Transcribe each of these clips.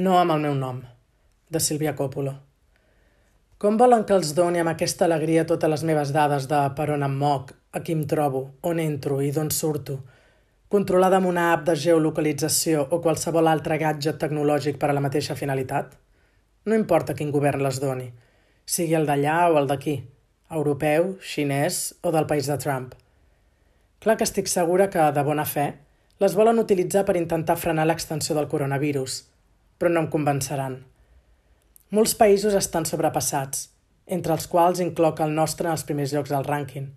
No amb el meu nom, de Sílvia Coppola. Com volen que els doni amb aquesta alegria totes les meves dades de per on em moc, a qui em trobo, on entro i d'on surto, controlada amb una app de geolocalització o qualsevol altre gadget tecnològic per a la mateixa finalitat? No importa quin govern les doni, sigui el d'allà o el d'aquí, europeu, xinès o del país de Trump. Clar que estic segura que, de bona fe, les volen utilitzar per intentar frenar l'extensió del coronavirus, però no em convenceran. Molts països estan sobrepassats, entre els quals incloc el nostre en els primers llocs del rànquing.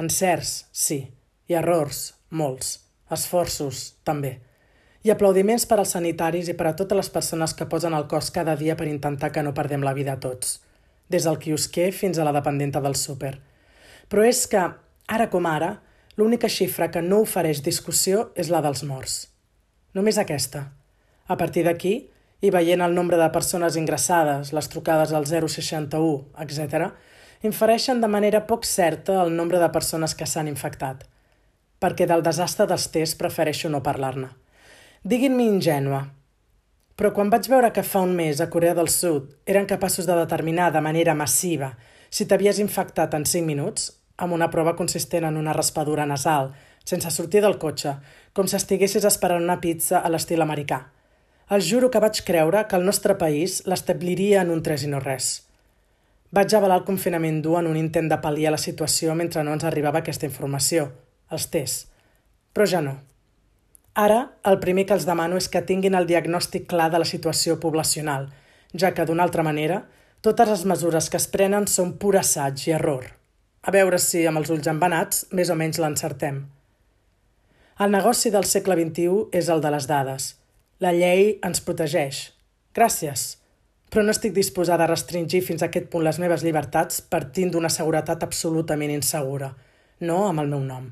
Encerts, sí, i errors, molts. Esforços, també. I aplaudiments per als sanitaris i per a totes les persones que posen el cos cada dia per intentar que no perdem la vida tots, des del quiosquer fins a la dependenta del súper. Però és que, ara com ara, l'única xifra que no ofereix discussió és la dels morts. Només aquesta. A partir d'aquí, i veient el nombre de persones ingressades, les trucades al 061, etc., infereixen de manera poc certa el nombre de persones que s'han infectat, perquè del desastre dels tests prefereixo no parlar-ne. Diguin-me ingènua, però quan vaig veure que fa un mes a Corea del Sud eren capaços de determinar de manera massiva si t'havies infectat en 5 minuts, amb una prova consistent en una raspadura nasal, sense sortir del cotxe, com si estiguessis esperant una pizza a l'estil americà, els juro que vaig creure que el nostre país l'establiria en un tres i no res. Vaig avalar el confinament dur en un intent de pal·liar la situació mentre no ens arribava aquesta informació, els tests. Però ja no. Ara, el primer que els demano és que tinguin el diagnòstic clar de la situació poblacional, ja que, d'una altra manera, totes les mesures que es prenen són pur assaig i error. A veure si, amb els ulls embanats, més o menys l'encertem. El negoci del segle XXI és el de les dades – la llei ens protegeix. Gràcies. Però no estic disposada a restringir fins a aquest punt les meves llibertats partint d'una seguretat absolutament insegura. No amb el meu nom.